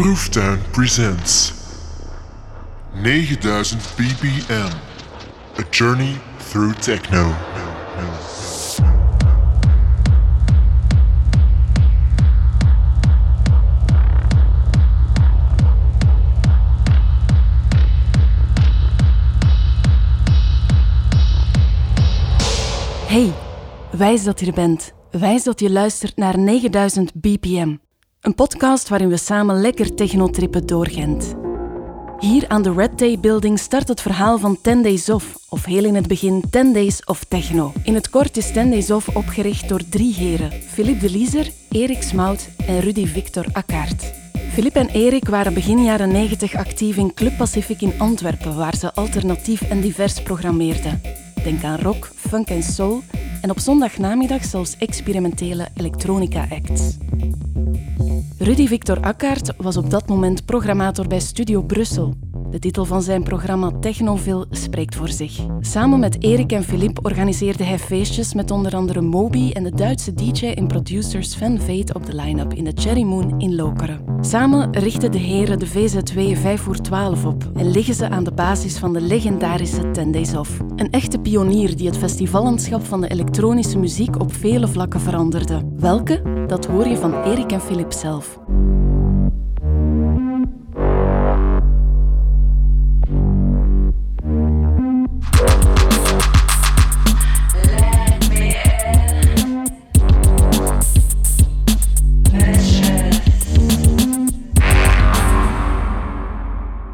Proeftuin presents 9000 BPM. A journey through techno. Hey, wijs dat je er bent. Wijs dat je luistert naar 9000 BPM. Een podcast waarin we samen lekker technotrippen door Gent. Hier aan de Red Day Building start het verhaal van 10 Days Off, of heel in het begin 10 Days of Techno. In het kort is 10 Days Off opgericht door drie heren: Philippe de Lieser, Erik Smout en Rudy Victor Akkaert. Philippe en Erik waren begin jaren 90 actief in Club Pacific in Antwerpen, waar ze alternatief en divers programmeerden. Denk aan rock, funk en soul en op zondagnamiddag zelfs experimentele elektronica-acts. Rudy Victor Akkaert was op dat moment programmator bij Studio Brussel. De titel van zijn programma Technoville spreekt voor zich. Samen met Erik en Philippe organiseerde hij feestjes met onder andere Moby en de Duitse DJ en producer Sven Veet op de line-up in de Cherry Moon in Lokeren. Samen richten de heren de VZW 5 voor 12 op en liggen ze aan de basis van de legendarische 10 Days Off. Een echte pionier die het festivallandschap van de elektronische muziek op vele vlakken veranderde. Welke? Dat hoor je van Erik en Philippe zelf.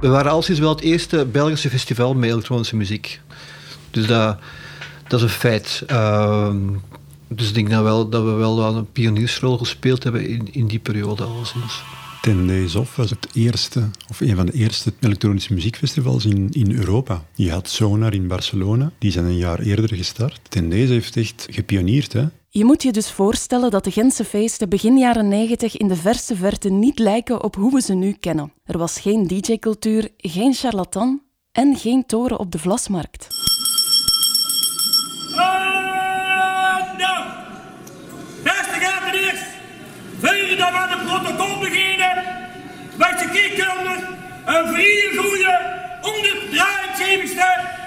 We waren al sinds wel het eerste Belgische festival met elektronische muziek. Dus dat, dat is een feit. Uh, dus ik denk dat, wel, dat we wel een pioniersrol gespeeld hebben in, in die periode alleszins. Ten Days Off was het eerste, of een van de eerste elektronische muziekfestivals in, in Europa. Je had Sonar in Barcelona, die zijn een jaar eerder gestart. Ten Days heeft echt gepioneerd, hè. Je moet je dus voorstellen dat de Gentse feesten begin jaren 90 in de verste verte niet lijken op hoe we ze nu kennen. Er was geen DJ-cultuur, geen charlatan en geen toren op de Vlasmarkt. nou, beste gaat er eerst. Wil dan aan het protocol beginnen? Met je kiekers, een vrije goede, 173ste Gerske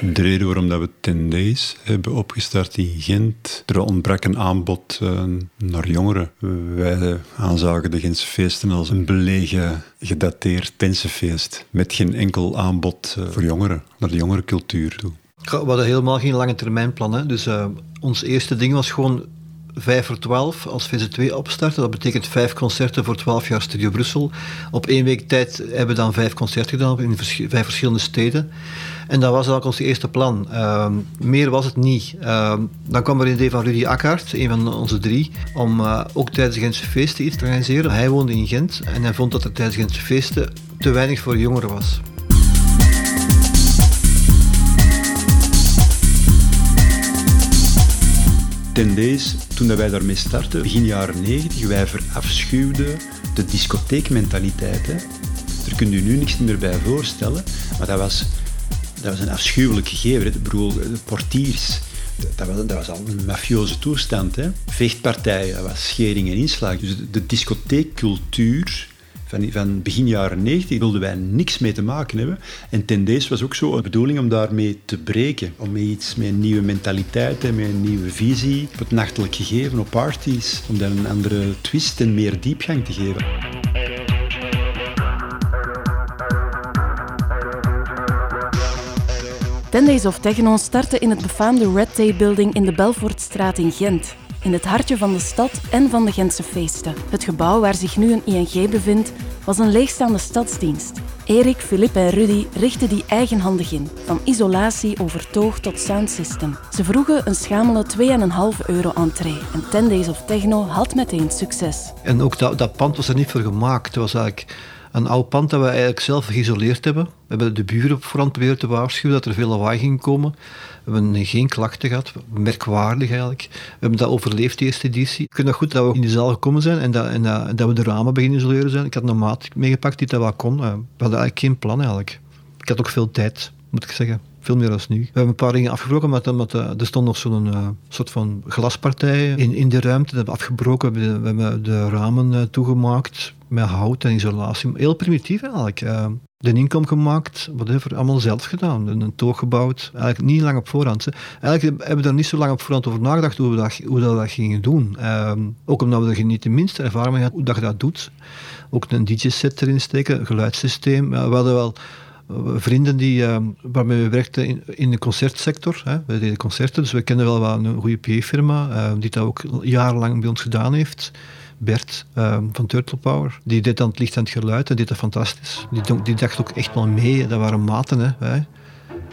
De reden waarom dat we 10 Days hebben opgestart in Gent, er ontbrak een aanbod uh, naar jongeren. Wij aanzagen de Gentse feesten als een belegen, gedateerd pensenfeest, met geen enkel aanbod uh, voor jongeren, naar de jongerencultuur toe. We hadden helemaal geen lange termijn plan. Hè. Dus uh, ons eerste ding was gewoon 5 voor 12 als VZ2 opstarten. Dat betekent vijf concerten voor 12 jaar Studio Brussel. Op één week tijd hebben we dan vijf concerten gedaan in vers vijf verschillende steden. En dat was ook ons eerste plan. Uh, meer was het niet. Uh, dan kwam er een idee van Rudy Akkaert, een van onze drie, om uh, ook tijdens de Gentse feesten iets te organiseren. Hij woonde in Gent en hij vond dat er tijdens de Gentse feesten te weinig voor jongeren was. Ten Days, toen wij daarmee startten, begin jaren 90, wij verafschuwden de discotheekmentaliteit. Hè. Daar kunt u nu niks meer bij voorstellen, maar dat was, dat was een afschuwelijk gegeven. Ik bedoel, de portiers, dat was, al een mafioze toestand. Hè. Vechtpartijen, dat was schering en inslag. Dus de, discotheekcultuur van, van begin jaren 90 wilden wij niks mee te maken hebben. En ten deze was ook zo een bedoeling om daarmee te breken. Om iets, met een nieuwe mentaliteit en met een nieuwe visie op het nachtelijk gegeven, op parties. Om daar een andere twist en meer diepgang te geven. Ten Days of Techno startte in het befaamde Red Day Building in de Belfortstraat in Gent in het hartje van de stad en van de Gentse feesten. Het gebouw waar zich nu een ING bevindt, was een leegstaande stadsdienst. Erik, Philippe en Rudy richtten die eigenhandig in, van isolatie over toog tot soundsystem. Ze vroegen een schamele 2,5 euro entree en 10 Days of Techno had meteen succes. En ook dat, dat pand was er niet voor gemaakt. Het was eigenlijk een oud pand dat we eigenlijk zelf geïsoleerd hebben. We hebben de buren op voorhand proberen te waarschuwen dat er veel lawaai ging komen. We hebben geen klachten gehad, merkwaardig eigenlijk. We hebben dat overleefd, die eerste editie. Ik vind het goed dat we in de zaal gekomen zijn en dat, en dat, dat we de ramen beginnen isoleren zijn. Ik had een maat meegepakt die dat wel kon. We hadden eigenlijk geen plan eigenlijk. Ik had ook veel tijd, moet ik zeggen. Veel meer dan nu. We hebben een paar dingen afgebroken, maar er stond nog zo'n uh, soort van glaspartij in, in de ruimte. Dat hebben we afgebroken. We hebben de ramen toegemaakt met hout en isolatie. Heel primitief eigenlijk. Uh, de inkom gemaakt, whatever, allemaal zelf gedaan. Een toog gebouwd, eigenlijk niet lang op voorhand. Eigenlijk hebben we daar niet zo lang op voorhand over nagedacht hoe we dat, hoe dat, dat gingen doen. Ehm, ook omdat we er niet de minste ervaring mee hadden hoe dat je dat doet. Ook een DJ-set erin steken, geluidssysteem. we hadden wel eh, vrienden die, uh, waarmee we werkten in, de concertsector. Hè. We deden concerten, dus we kennen wel een goede PA-firma uh, die dat ook jarenlang bij ons gedaan heeft. Bert uh, van Turtle Power. Die deed dan het licht en het geluid en deed dat fantastisch. Die, die dacht ook echt wel mee. Dat waren maten. Hè.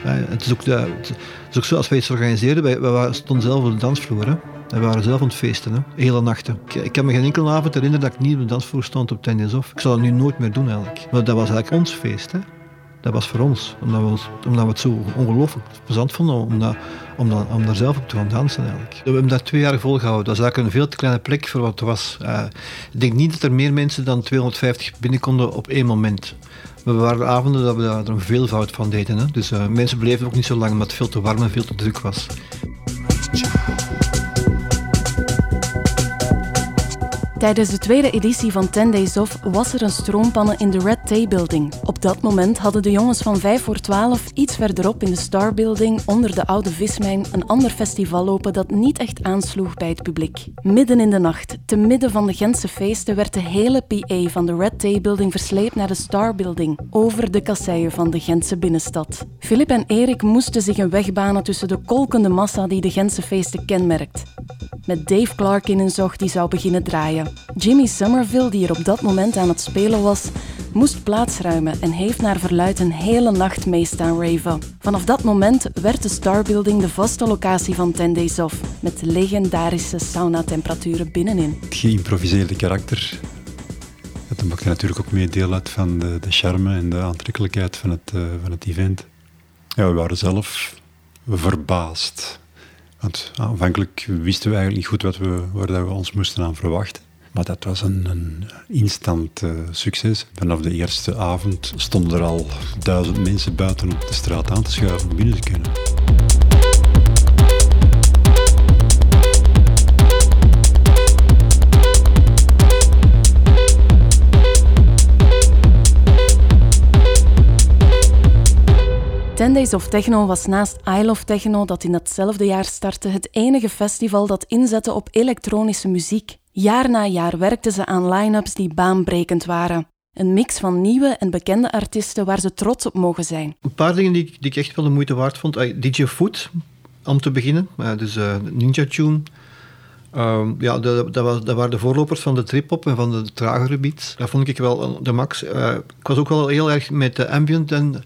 Het, is ook, het is ook zo, als wij iets organiseerden, wij, wij stonden zelf op de dansvloer. Hè. We waren zelf aan het feesten, hè. hele nachten. Ik, ik kan me geen enkele avond herinneren dat ik niet op de dansvloer stond op Ten Of. Ik zal dat nu nooit meer doen eigenlijk. Maar dat was eigenlijk ons feest. Hè dat was voor ons. Omdat we, omdat we het zo ongelooflijk plezant vonden om, dat, om, daar zelf op te gaan dansen eigenlijk. We hebben dat twee jaar volgehouden. Dat is eigenlijk een veel te kleine plek voor wat het was. Uh, ik denk niet dat er meer mensen dan 250 binnen konden op één moment. We waren avonden dat we daar een veelvoud van deden. Hè. Dus uh, mensen bleven ook niet zo lang omdat het veel te warm en veel te druk was. Tijdens de tweede editie van 10 Days Off was er een stroompanne in de Red Tay Building. Op dat moment hadden de jongens van 5 voor 12 iets verderop in de Star Building onder de oude vismijn een ander festival lopen dat niet echt aansloeg bij het publiek. Midden in de nacht, te midden van de Gentse feesten, werd de hele PA van de Red Tay Building versleept naar de Star Building, over de kasseien van de Gentse binnenstad. Philip en Erik moesten zich een weg banen tussen de kolkende massa die de Gentse feesten kenmerkt. Met Dave Clark in een zog die zou beginnen draaien. Jimmy Somerville, die er op dat moment aan het spelen was, moest plaatsruimen en heeft naar verluid een hele nacht meestaan raven. Vanaf dat moment werd de Star Building de vaste locatie van 10 Days Off, met legendarische sauna-temperaturen binnenin. Het geïmproviseerde karakter dat maakte natuurlijk ook mee deel uit van de, de charme en de aantrekkelijkheid van het, uh, van het event. Ja, we waren zelf verbaasd. Want aanvankelijk wisten we eigenlijk niet goed wat we, waar we ons moesten aan verwachten. Maar dat was een, een instant uh, succes. Vanaf de eerste avond stonden er al duizend mensen buiten op de straat aan te schuiven om binnen te kunnen. Days of Techno was naast Isle of Techno, dat in datzelfde jaar startte, het enige festival dat inzette op elektronische muziek. Jaar na jaar werkten ze aan line-ups die baanbrekend waren. Een mix van nieuwe en bekende artiesten waar ze trots op mogen zijn. Een paar dingen die, ik echt wel de moeite waard vond. DJ Foot, om te beginnen. Uh, dus uh, Ninja Tune. Uh, ja, dat, dat, waren de voorlopers van de trip-hop en van de tragere beats. Dat vond ik wel de max. Uh, ik was ook wel heel erg met de ambient en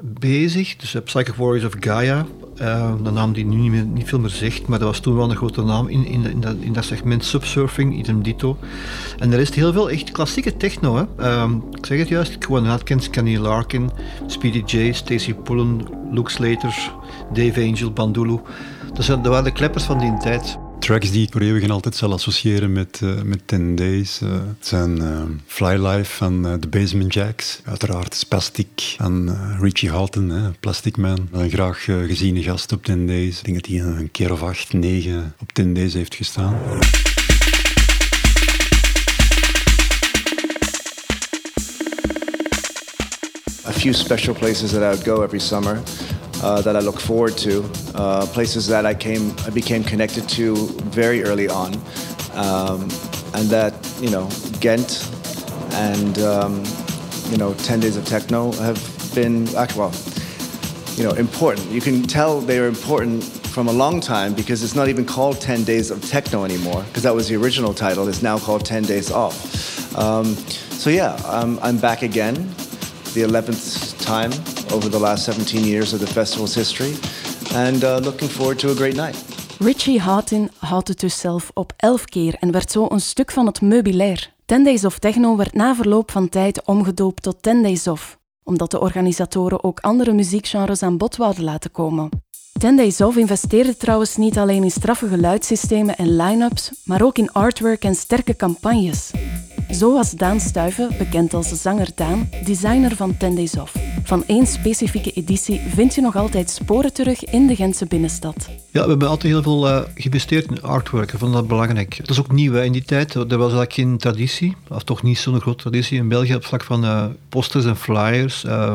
bezig. Dus Psychic Warriors of Gaia, uh, naam die nu niet, meer, niet veel meer zegt, maar dat was toen wel een grote naam in, in, in, dat, in dat segment subsurfing, idem dito. En er is heel veel echt klassieke techno. Hè. Um, ik zeg het juist, Quan Atkins, Kenny Larkin, Speedy J, Stacey Pullen, Luke Slater, Dave Angel, Bandulu. Dat waren de kleppers van die tijd. Tracks die ik voor eeuwig en altijd zal associëren met, uh, met 10 Days uh, zijn uh, Fly Life van The Basement Jacks. Uiteraard Spastic van Richie Houghton, Plastic Man. Een graag geziene gast op 10 Days. Ik denk dat hij een keer of acht, negen op 10 Days heeft gestaan. A few special places that I go every summer. Uh, that I look forward to, uh, places that I came, I became connected to very early on, um, and that you know Ghent and um, you know Ten Days of Techno have been well, you know important. You can tell they are important from a long time because it's not even called 10 Days of Techno anymore, because that was the original title. It's now called 10 Days Off. Um, so, yeah, I'm, I'm back again, the 11th time over the last 17 years of the festival's history. And uh, looking forward to a great night. Richie Houghton houdt het dus zelf op elf keer en werd zo een stuk van het meubilair. Ten Days of Techno werd na verloop van tijd omgedoopt tot Ten Days of, omdat de organisatoren ook andere muziekgenres aan bod wouden laten komen. Ten Days Off investeerde trouwens niet alleen in straffe geluidssystemen en line-ups, maar ook in artwork en sterke campagnes. Zo was Daan Stuiven, bekend als zanger Daan, designer van Ten Days Off. Van één specifieke editie vind je nog altijd sporen terug in de Gentse binnenstad. Ja, we hebben altijd heel veel uh, geïnvesteerd in artwork. Ik vond dat belangrijk. Dat is ook nieuw in die tijd. Er was eigenlijk geen traditie, of toch niet zo'n grote traditie in België op vlak van uh, posters en flyers. Uh,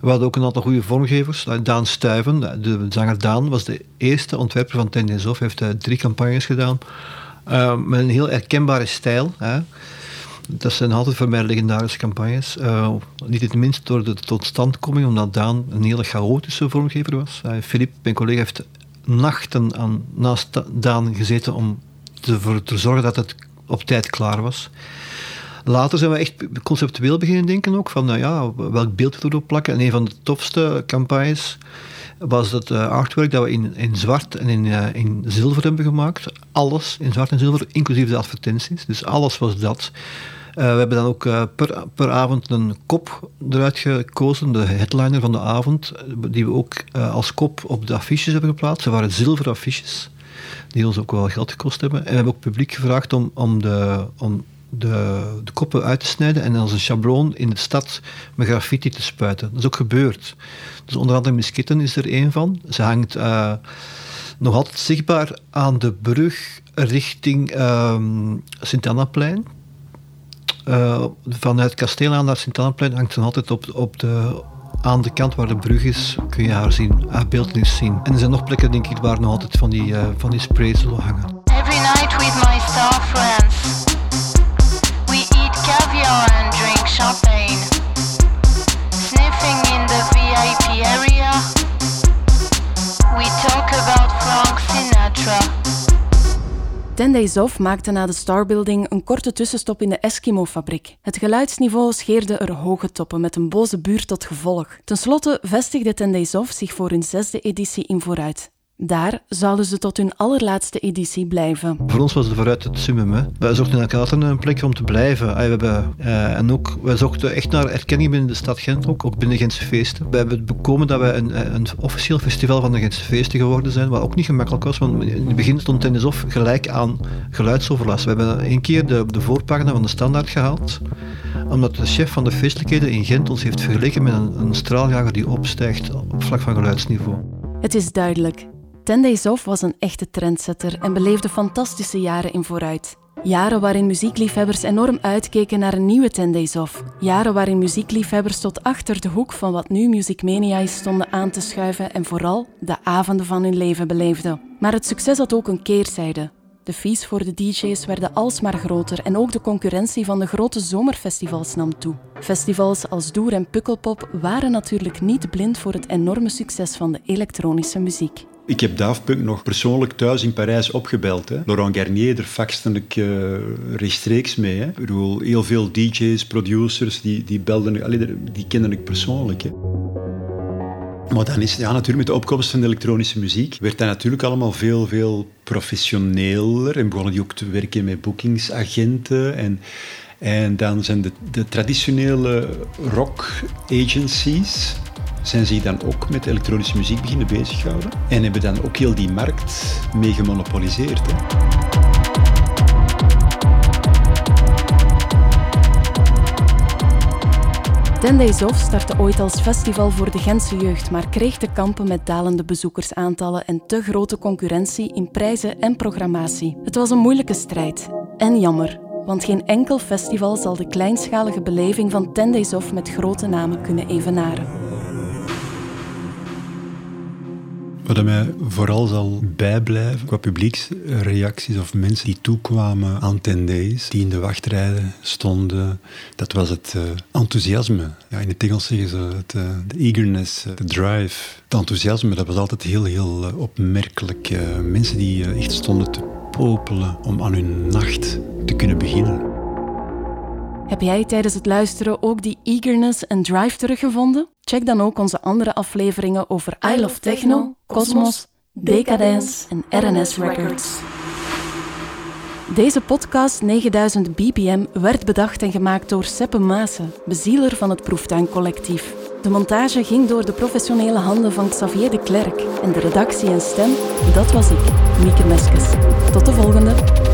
we hadden ook een aantal goede vormgevers. Daan Stuiven, de zanger Daan, was de eerste ontwerper van Ten Days Off. Hij heeft drie campagnes gedaan. met een heel herkenbare stijl. Hè. Dat zijn altijd voor mij legendarische campagnes. Uh, niet het minst door de totstandkoming, omdat Daan een hele chaotische vormgever was. Uh, Philippe, mijn collega, heeft nachten aan, naast Daan gezeten om ervoor te zorgen dat het op tijd klaar was. Later zijn we echt conceptueel beginnen denken ook, van nou ja, welk beeld we erop plakken. En een van de tofste campagnes was het uh, artwork dat we in, in zwart en in, in zilver hebben gemaakt. Alles in zwart en zilver, inclusief de advertenties. Dus alles was dat. Uh, we hebben dan ook per, per avond een kop eruit gekozen, de headliner van de avond, die we ook als kop op de affiches hebben geplaatst. Ze waren zilveren affiches, die ons ook wel geld gekost hebben. En we hebben ook publiek gevraagd om, om, de, om de, de koppen uit te snijden en als een schabloon in de stad met graffiti te spuiten. Dat is ook gebeurd. Dus onder andere Miskitten is er één van. Ze hangt nog altijd zichtbaar aan de brug richting uh, Sint-Annaplein. Uh, vanuit Kasteelaan naar Sint-Annaplein hangt ze altijd op, op de, aan de kant waar de brug is, kun je haar zien, haar beeldenis zien. En er zijn nog plekken, denk ik, waar nog altijd van die, uh, van die sprays zullen hangen. Ten Days maakte na de Starbuilding een korte tussenstop in de Eskimo-fabriek. Het geluidsniveau scheerde er hoge toppen met een boze buurt tot gevolg. Ten slotte vestigde Ten Days zich voor hun zesde editie in vooruit. Daar zouden ze tot hun allerlaatste editie blijven. Voor ons was het vooruit het summum. Hè. Wij zochten elkaar een plek om te blijven. We hebben, uh, en ook, wij zochten echt naar erkenning binnen de stad Gent, ook, ook binnen Gentse feesten. We hebben bekomen dat wij een, een officieel festival van de Gentse feesten geworden zijn, wat ook niet gemakkelijk was, want in het begin stond Tennis Off gelijk aan geluidsoverlast. We hebben één keer de, de voorpagina van de standaard gehaald, omdat de chef van de feestelijkheden in Gent ons heeft vergeleken met een, een straaljager die opstijgt op vlak van geluidsniveau. Het is duidelijk. Ten Days Off was een echte trendsetter en beleefde fantastische jaren in vooruit. Jaren waarin muziekliefhebbers enorm uitkeken naar een nieuwe Ten Days Off. Jaren waarin muziekliefhebbers tot achter de hoek van wat nu Music Mania is stonden aan te schuiven en vooral de avonden van hun leven beleefden. Maar het succes had ook een keerzijde. De fees voor de DJ's werden alsmaar groter en ook de concurrentie van de grote zomerfestivals nam toe. Festivals als Doer en Pukkelpop waren natuurlijk niet blind voor het enorme succes van de elektronische muziek. Ik heb Daft Punk nog persoonlijk thuis in Parijs opgebeld. Hè. Laurent Garnier, daar faxte ik uh, rechtstreeks mee. Hè. Ik bedoel, heel veel DJ's, producers, die, die belden, allee, die kende ik persoonlijk. Maar dan is ja, natuurlijk met de opkomst van de elektronische muziek werd dat natuurlijk allemaal veel, veel professioneler en begonnen die ook te werken met boekingsagenten en en dan zijn de, de traditionele rock agencies zijn zich dan ook met elektronische muziek beginnen bezighouden en hebben dan ook heel die markt mee gemonopoliseerd. Hè. Ten Days Off startte ooit als festival voor de Gentse jeugd, maar kreeg te kampen met dalende bezoekersaantallen en te grote concurrentie in prijzen en programmatie. Het was een moeilijke strijd. En jammer, want geen enkel festival zal de kleinschalige beleving van Ten Days Off met grote namen kunnen evenaren. Wat mij vooral zal bijblijven qua publieksreacties of mensen die toekwamen aan Ten Days, die in de wachtrijden stonden, dat was het uh, enthousiasme. Ja, in het Engels zeggen ze het, uh, de eagerness, de drive. Het enthousiasme, dat was altijd heel, heel opmerkelijk. mensen die echt stonden te popelen om aan hun nacht te kunnen beginnen. Heb jij tijdens het luisteren ook die eagerness en drive teruggevonden? Check dan ook onze andere afleveringen over I Love Techno, Cosmos, Decadence en RNS Records. Deze podcast 9000 BPM werd bedacht en gemaakt door Seppe Maassen, bezieler van het Proeftuincollectief. De montage ging door de professionele handen van Xavier de Klerk en de redactie en stem, dat was ik, Mieke Meskes. Tot de volgende!